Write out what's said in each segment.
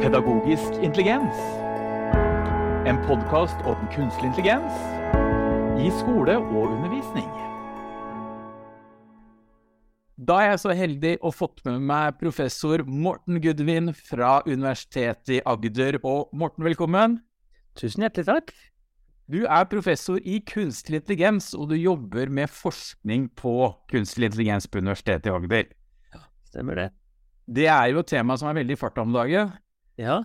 Pedagogisk intelligens. En podkast om kunstig intelligens i skole og undervisning. Da er jeg så heldig å fått med meg professor Morten Gudvin fra Universitetet i Agder. Og Morten, velkommen. Tusen hjertelig takk. Du er professor i kunstig intelligens, og du jobber med forskning på kunstig intelligens på Universitetet i Agder. Ja, Stemmer det. Det er jo et tema som er veldig i farta om dagen. Ja,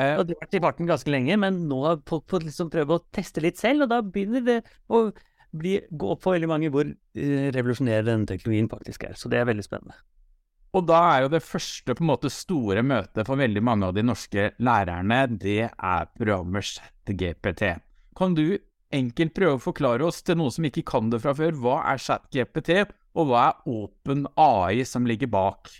Eh, og det har vært i farten ganske lenge, men nå har folk fått liksom prøve å teste litt selv, og da begynner det å bli, gå opp for veldig mange hvor eh, revolusjonerende denne teknologien faktisk er. Så det er veldig spennende. Og da er jo det første på en måte store møtet for veldig mange av de norske lærerne, det er programmet ChatGPT. Kan du enkelt prøve å forklare oss til noen som ikke kan det fra før, hva er ChatGPT, og hva er OpenAI som ligger bak?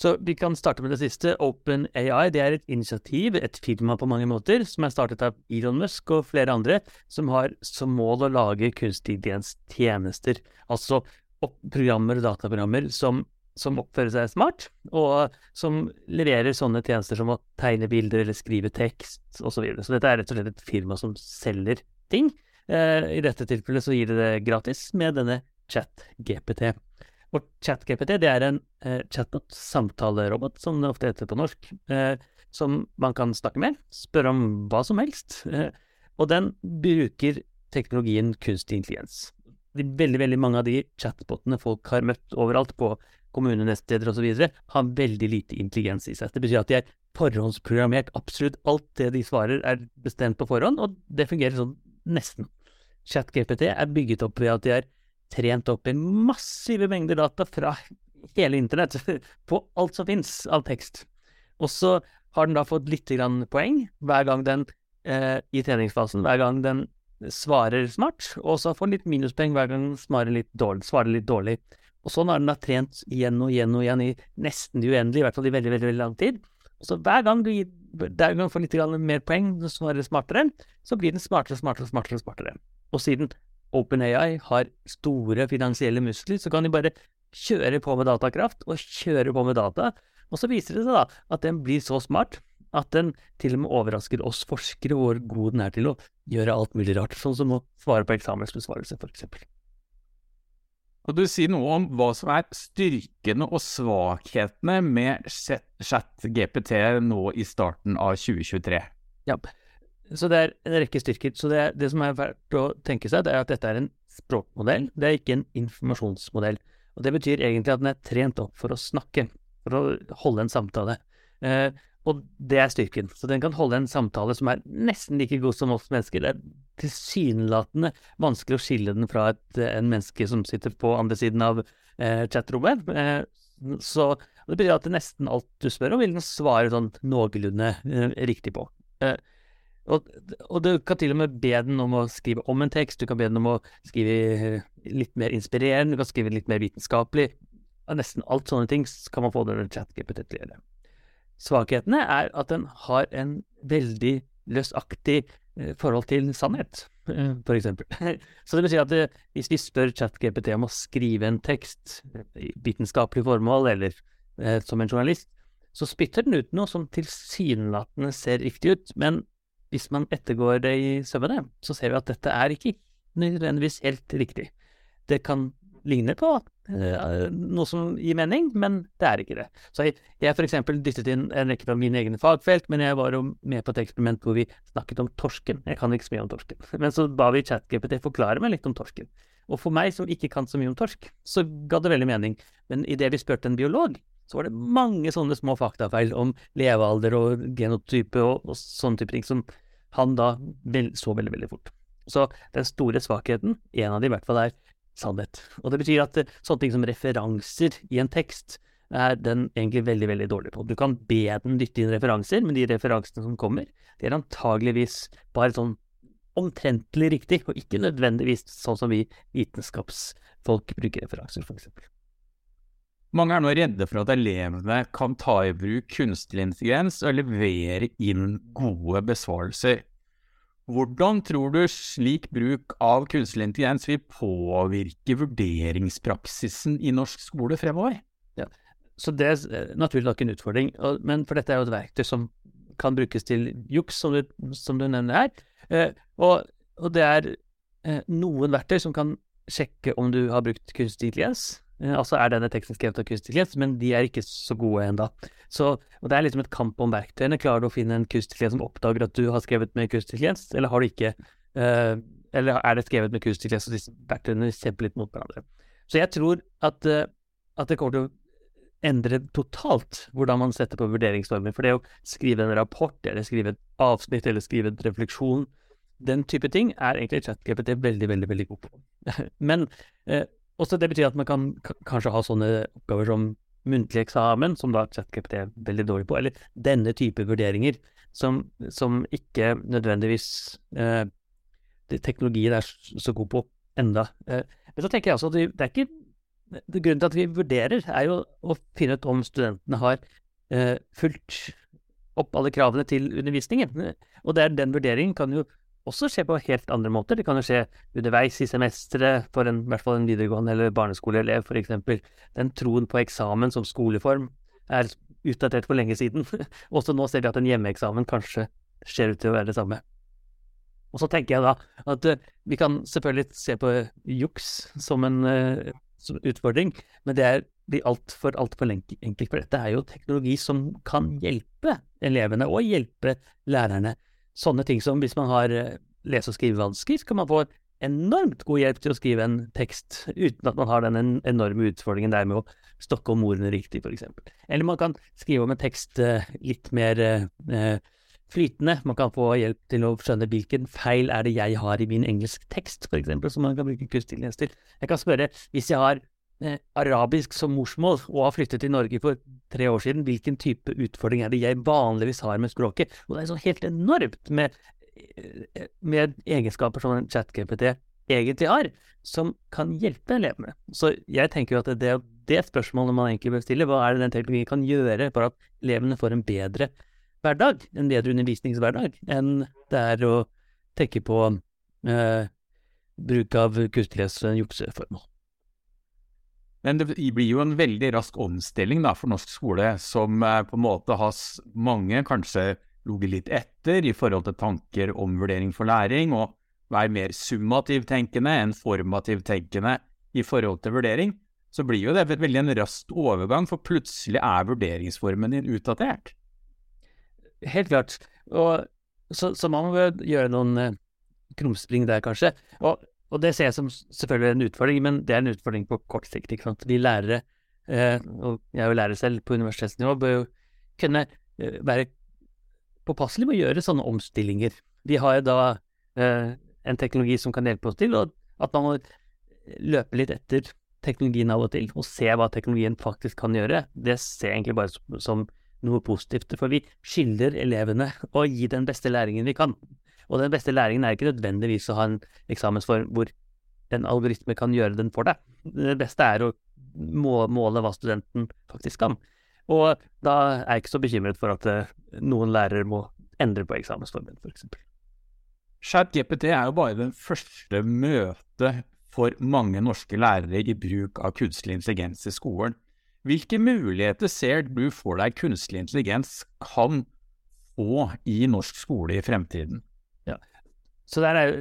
Så vi kan starte med det siste. OpenAI det er et initiativ, et firma på mange måter, som er startet av Elon Musk og flere andre, som har som mål å lage kunstig intelligens-tjenester. Altså programmer og dataprogrammer som, som oppfører seg smart, og som leverer sånne tjenester som å tegne bilder eller skrive tekst osv. Så, videre. så dette er rett og slett et firma som selger ting. Eh, I dette tilfellet så gir det det gratis med denne ChatGPT. Og ChatGPT det er en eh, chatbot-samtalerobot, som det ofte heter på norsk, eh, som man kan snakke med, spørre om hva som helst. Eh, og den bruker teknologien kunstig intelligens. De, veldig veldig mange av de chatbotene folk har møtt overalt på kommunenettsteder osv., har veldig lite intelligens i seg. Det betyr at de er forhåndsprogrammert. Absolutt alt det de svarer er bestemt på forhånd, og det fungerer sånn nesten. ChatGPT er bygget opp ved at de er trent opp i massive mengder data fra hele internett, på alt som finnes av tekst. Og så har den da fått litt grann poeng hver gang den eh, i treningsfasen, hver gang den svarer smart, og så får den litt minuspoeng hver gang den svarer litt dårlig. Svarer litt dårlig. Og sånn har den da trent igjen og igjen og igjen i nesten det uendelige, i hvert fall i veldig, veldig, veldig lang tid. Og så hver gang du gir, hver gang får litt mer poeng, så svarer smartere, så blir den smartere, smartere, smartere, smartere. Og siden OpenAI har store finansielle muskler, så kan de bare kjøre på med datakraft og kjøre på med data. Og så viser det seg da at den blir så smart at den til og med overrasker oss forskere hvor god den er til å gjøre alt mulig rart, sånn som å svare på eksamensbesvarelse, eksempel. Og du sier noe om hva som er styrkene og svakhetene med ChatGPT nå i starten av 2023. Ja, så det er en rekke styrker. Så det, det som er verdt å tenke seg, det er at dette er en språkmodell, det er ikke en informasjonsmodell. Og det betyr egentlig at den er trent opp for å snakke, for å holde en samtale. Eh, og det er styrken. Så den kan holde en samtale som er nesten like god som oss mennesker. Det er tilsynelatende vanskelig å skille den fra et en menneske som sitter på andre siden av eh, chatrommet. Eh, så det betyr at nesten alt du spør om, vil den svare sånn noenlunde eh, riktig på. Eh, og, og, du kan til og med be den om å skrive om en tekst, du kan be den om å skrive eh, litt mer inspirerende, du kan skrive litt mer vitenskapelig. Nesten alt sånne ting kan man få den chat-GPT til å gjøre. Svakhetene er at den har en veldig løsaktig eh, forhold til sannhet, eh, for eksempel. Så det vil si at hvis vi spør ChatGPT om å skrive en tekst i vitenskapelig formål, eller eh, som en journalist, så spytter den ut noe som tilsynelatende ser riktig ut, men hvis man ettergår det i sømmene, så ser vi at dette er ikke nødvendigvis helt riktig. Det kan ligne på uh, noe som gir mening, men det er ikke det. Så jeg, jeg for eksempel dyttet inn en rekke fra mine egne fagfelt, men jeg var jo med på et eksperiment hvor vi snakket om torsken. Jeg kan ikke så mye om torsken. Men så ba vi ChatGPT forklare meg litt om torsken. Og for meg som ikke kan så mye om torsk, så ga det veldig mening. Men idet vi spurte en biolog, så var det mange sånne små faktafeil om levealder og genotype og, og sånne type ting som han da så veldig, veldig fort. Så den store svakheten, en av de i hvert fall, er sannhet. Og det betyr at eh, sånne ting som referanser i en tekst, er den egentlig veldig, veldig dårlig på. Du kan be den dytte inn referanser, men de referansene som kommer, de er antageligvis bare sånn omtrentlig riktig, og ikke nødvendigvis sånn som vi vitenskapsfolk bruker referanser, for eksempel. Mange er nå redde for at elevene kan ta i bruk kunstig intelligens og levere inn gode besvarelser. Hvordan tror du slik bruk av kunstig intelligens vil påvirke vurderingspraksisen i norsk skole fremover? Ja, så Det er naturlig nok en utfordring, men for dette er jo et verktøy som kan brukes til juks, som du, som du nevner her. Eh, og, og, det er eh, noen verktøy som kan sjekke om du har brukt kunstig intelligens. Eh, altså er denne teksten skrevet av kunstig intelligens, men de er ikke så gode ennå. Så det er liksom et kamp om verktøyene. Klarer du å finne en kunstig intelligens som oppdager at du har skrevet med kunstig intelligens, eller har du ikke? Uh, eller er det skrevet med kunstig intelligens, og disse verktøyene kjemper litt mot hverandre? Så jeg tror at, uh, at det kommer til å endre totalt hvordan man setter på vurderingsnormer. For det å skrive en rapport, eller skrive et avsnitt, eller skrive en refleksjon, den type ting er egentlig ChatGPT veldig, veldig veldig god på. Men eh, også det betyr at man kan kanskje ha sånne oppgaver som muntlig eksamen, som da ChatGPT er veldig dårlig på, eller denne type vurderinger, som, som ikke nødvendigvis eh, teknologien er så god på enda. Eh, men så tenker jeg også at det, er ikke Grunnen til at vi vurderer, er jo å finne ut om studentene har eh, fulgt opp alle kravene til undervisningen. Og det er den vurderingen kan jo også skje på helt andre måter. Det kan jo skje underveis i semesteret for en, i hvert fall en videregående eller barneskoleelev, f.eks. Den troen på eksamen som skoleform er utdatert for lenge siden. også nå ser vi at en hjemmeeksamen kanskje ser ut til å være det samme. Og så tenker jeg da at uh, vi kan selvfølgelig se på juks som en uh, som utfordring, men det er, blir altfor alt for enkelt, for dette er jo teknologi som kan hjelpe elevene og hjelpe lærerne. Sånne ting som hvis man har uh, lese- og skrivevansker, kan man få enormt god hjelp til å skrive en tekst uten at man har den enorme utfordringen der med å stokke om ordene riktig, f.eks. Eller man kan skrive om en tekst litt mer eh, flytende. Man kan få hjelp til å skjønne hvilken feil er det jeg har i min engelsk tekst, eksempel, som man kan bruke kunstintelligens til. Jeg kan spørre, hvis jeg har eh, arabisk som morsmål og har flyttet til Norge for tre år siden, hvilken type utfordring er det jeg vanligvis har med språket? Og det er så helt enormt med, eh, med egenskaper som en chat-GPT egentlig har, som kan hjelpe elevene. Så jeg tenker jo at det er det spørsmålet man egentlig bør stille. Hva er det den teknologien kan gjøre for at elevene får en bedre hverdag, en bedre undervisningshverdag, enn det er å tenke på eh, bruk av som jukseformål. Men det blir jo en veldig rask omstilling da, for norsk skole, som eh, på en måte har mange kanskje ligget litt etter i forhold til tanker om vurdering for læring, og være mer summativ tenkende enn formativ tenkende i forhold til vurdering. Så blir jo det veldig en rask overgang, for plutselig er vurderingsformen din utdatert. Helt klart. Og, så, så, man må gjøre noen eh, krumspring der, kanskje. Og, og, det ser jeg som selvfølgelig en utfordring, men det er en utfordring på kort sikt. ikke sant? Vi lærere, eh, og jeg er jo lærer selv på universitetsnivå, bør jo kunne eh, være påpasselige med å gjøre sånne omstillinger. Vi har jo da eh, en teknologi som kan hjelpe oss til, og at man må løpe litt etter teknologien av og til, og se hva teknologien faktisk kan gjøre. Det ser jeg egentlig bare som, som noe positivt. For vi skylder elevene å gi den beste læringen vi kan. Og den beste læringen er ikke nødvendigvis å ha en eksamensform hvor en algoritme kan gjøre den for deg. Det beste er å måle hva studenten faktisk kan. Og da er jeg ikke så bekymret for at eh, noen lærere må endre på eksamensformen, f.eks. ChatGPT er jo bare den første møtet for mange norske lærere i bruk av kunstig intelligens i skolen. Hvilke muligheter ser du for deg kunstig intelligens kan få i norsk skole i fremtiden? Så der er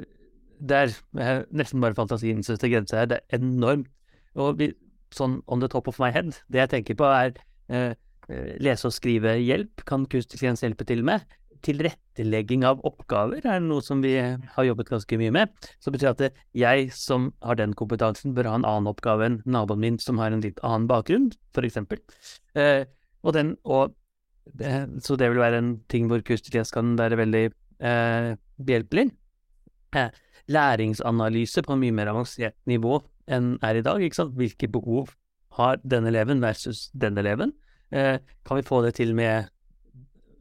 det er nesten bare fantasien som setter grenser her. Det er enormt. Og vi, sånn on the top of my head, det jeg tenker på er eh, eh lese- og skrivehjelp kan kunstig hjelpe til med tilrettelegging av oppgaver er noe som vi har jobbet ganske mye med. Så det betyr at jeg som har den kompetansen, bør ha en annen oppgave enn naboen min som har en litt annen bakgrunn, f.eks. Eh, og den, og det, så det vil være en ting hvor Kustias kan være veldig eh, behjelpelig. Eh, læringsanalyse på en mye mer avansert nivå enn er i dag. ikke sant? Hvilke behov har denne eleven versus denne eleven? Eh, kan vi få det til med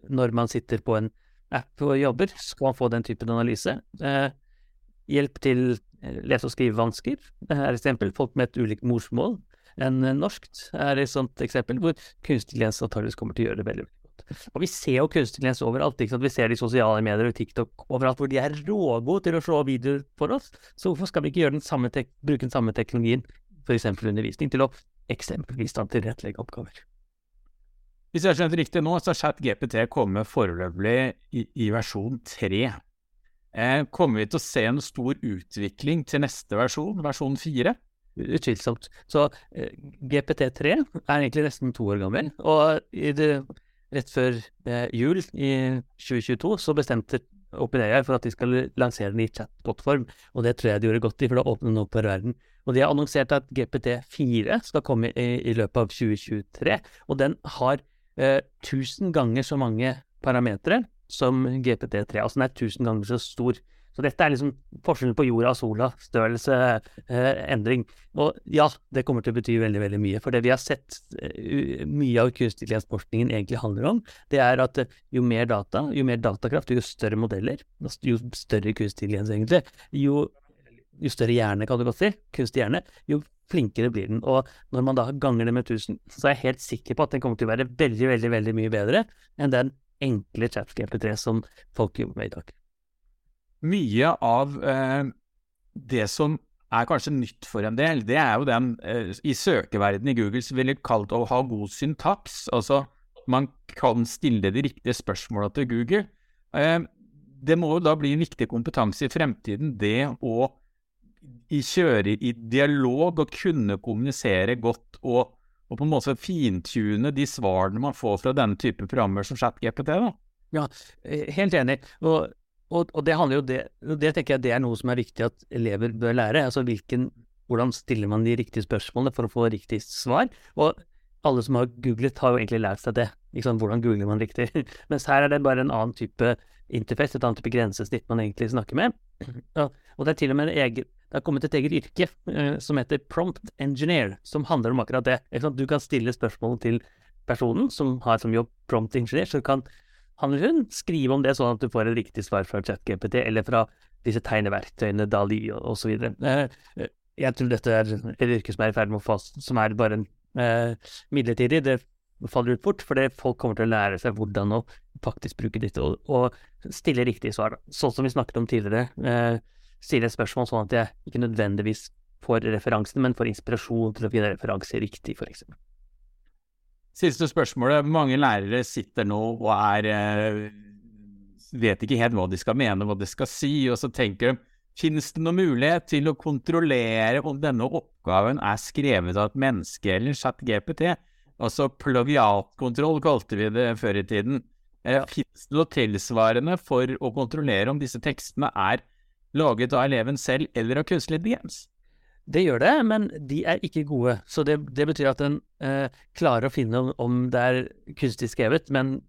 når man sitter på en app og jobber, skal man få den typen analyse. Eh, hjelp til lese- og skrivevansker er et eksempel. Folk med et ulikt morsmål enn norskt er et sånt eksempel hvor kunstig intelligens antakeligvis kommer til å gjøre det veldig, veldig Og vi ser jo kunstig intelligens overalt. Vi ser det i sosiale medier og TikTok overalt hvor de er rågode til å slå videoer for oss. Så hvorfor skal vi ikke den bruke den samme teknologien, f.eks. undervisning, til å eksempelvis tilrettelegge oppgaver? Hvis jeg har skjønt riktig nå, så har ChatGPT kommet foreløpig i, i versjon 3. Eh, kommer vi til å se en stor utvikling til neste versjon, versjon 4? Utvilsomt. Så eh, GPT3 er egentlig nesten to år gammel. Og i det, rett før eh, jul i 2022 så bestemte OpenAI for at de skal lansere den i chatbot-form. Og det tror jeg de gjorde godt i, for da åpner den opp for verden. Og de har annonsert at GPT4 skal komme i, i løpet av 2023. Og den har eh, tusen ganger så mange parametere som GPT3. Altså den er tusen ganger så stor. Så dette er liksom forskjellen på jorda og sola. Størrelse, eh, endring. Og ja, det kommer til å bety veldig, veldig mye. For det vi har sett uh, mye av kunstig intelligens-forskningen egentlig handler om, det er at uh, jo mer data, jo mer datakraft, jo større modeller, jo større kunstig intelligens egentlig, jo, jo større hjerne, kan du godt si, kunstig hjerne, jo flinkere blir den. Og når man da ganger det med 1000, så er jeg helt sikker på at den kommer til å være veldig, veldig, veldig mye bedre enn den enkle ChatGPT som folk jobber med i dag. Mye av eh, det som er kanskje nytt for en del, det er jo den eh, I søkeverdenen i Google så ville kalt å ha god syntaks. Altså, man kan stille de riktige spørsmåla til Google. Eh, det må jo da bli en viktig kompetanse i fremtiden, det å kjøre i dialog og kunne kommunisere godt og, og på en måte fintune de svarene man får fra denne type programmer som ChatGPT. da. Ja, eh, helt enig. Og, og, og, det handler jo det, det tenker jeg det er noe som er viktig at elever bør lære. Altså hvilken, hvordan stiller man de riktige spørsmålene for å få riktig svar. Og alle som har googlet, har jo egentlig lært seg det. Liksom, hvordan googler man riktig? Mens her er det bare en annen type interface, et annet type grensesnitt man egentlig snakker med. Ja, og det er til og med en egen det har kommet et eget yrke eh, som heter prompt engineer, som handler om akkurat det. Du kan stille spørsmål til personen som har som jobb prompt engineer, så kan han eller hun skrive om det sånn at du får et riktig svar fra ChatGPT eller fra disse tegneverktøyene, Dali osv. Eh, eh, jeg tror dette er et yrke som er i ferd med å få, som er bare en eh, midlertidig. Det faller ut fort, fordi folk kommer til å lære seg hvordan å faktisk bruke dette og, og stille riktige svar. Sånn som vi snakket om tidligere. Eh, stille et spørsmål sånn at jeg ikke nødvendigvis får referansen, men får inspirasjon til å finne referanse riktig, f.eks. Siste spørsmålet. Mange lærere sitter nå og er eh, vet ikke helt hva de skal mene, hva de skal si, og så tenker de Finnes det noen mulighet til å kontrollere om denne oppgaven er skrevet av et menneske eller ChatGPT? Altså plagiatkontroll kalte vi det før i tiden. Eh, Finnes det noe tilsvarende for å kontrollere om disse tekstene er laget av eleven selv eller av kunstig intelligens? Det gjør det, men de er ikke gode. Så det, det betyr at en eh, klarer å finne om, om, det er kunstig skrevet, men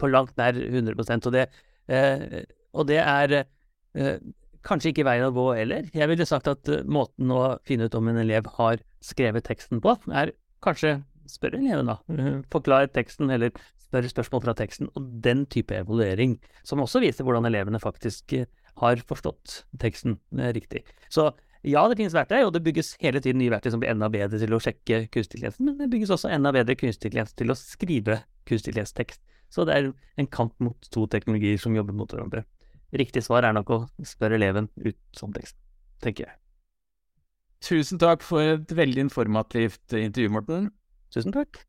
på langt nær 100 Og det, eh, og det er eh, kanskje ikke veien å gå heller. Jeg ville sagt at uh, måten å finne ut om en elev har skrevet teksten på, er kanskje spørre eleven, da. Uh, forklar teksten, eller spørre spørsmål fra teksten. Og den type evaluering, som også viser hvordan elevene faktisk uh, har forstått teksten eh, riktig. Så ja, det finnes verktøy, og det bygges hele tiden nye verktøy som blir enda bedre til å sjekke kunstig intelligens, men det bygges også enda bedre kunstig intelligens til å skrive kunstig intelligens-tekst. Så det er en kamp mot to teknologier som jobber mot hverandre. Riktig svar er nok å spørre eleven ut som tekst, tenker jeg. Tusen takk for et veldig informativt intervju, Morten. Tusen takk.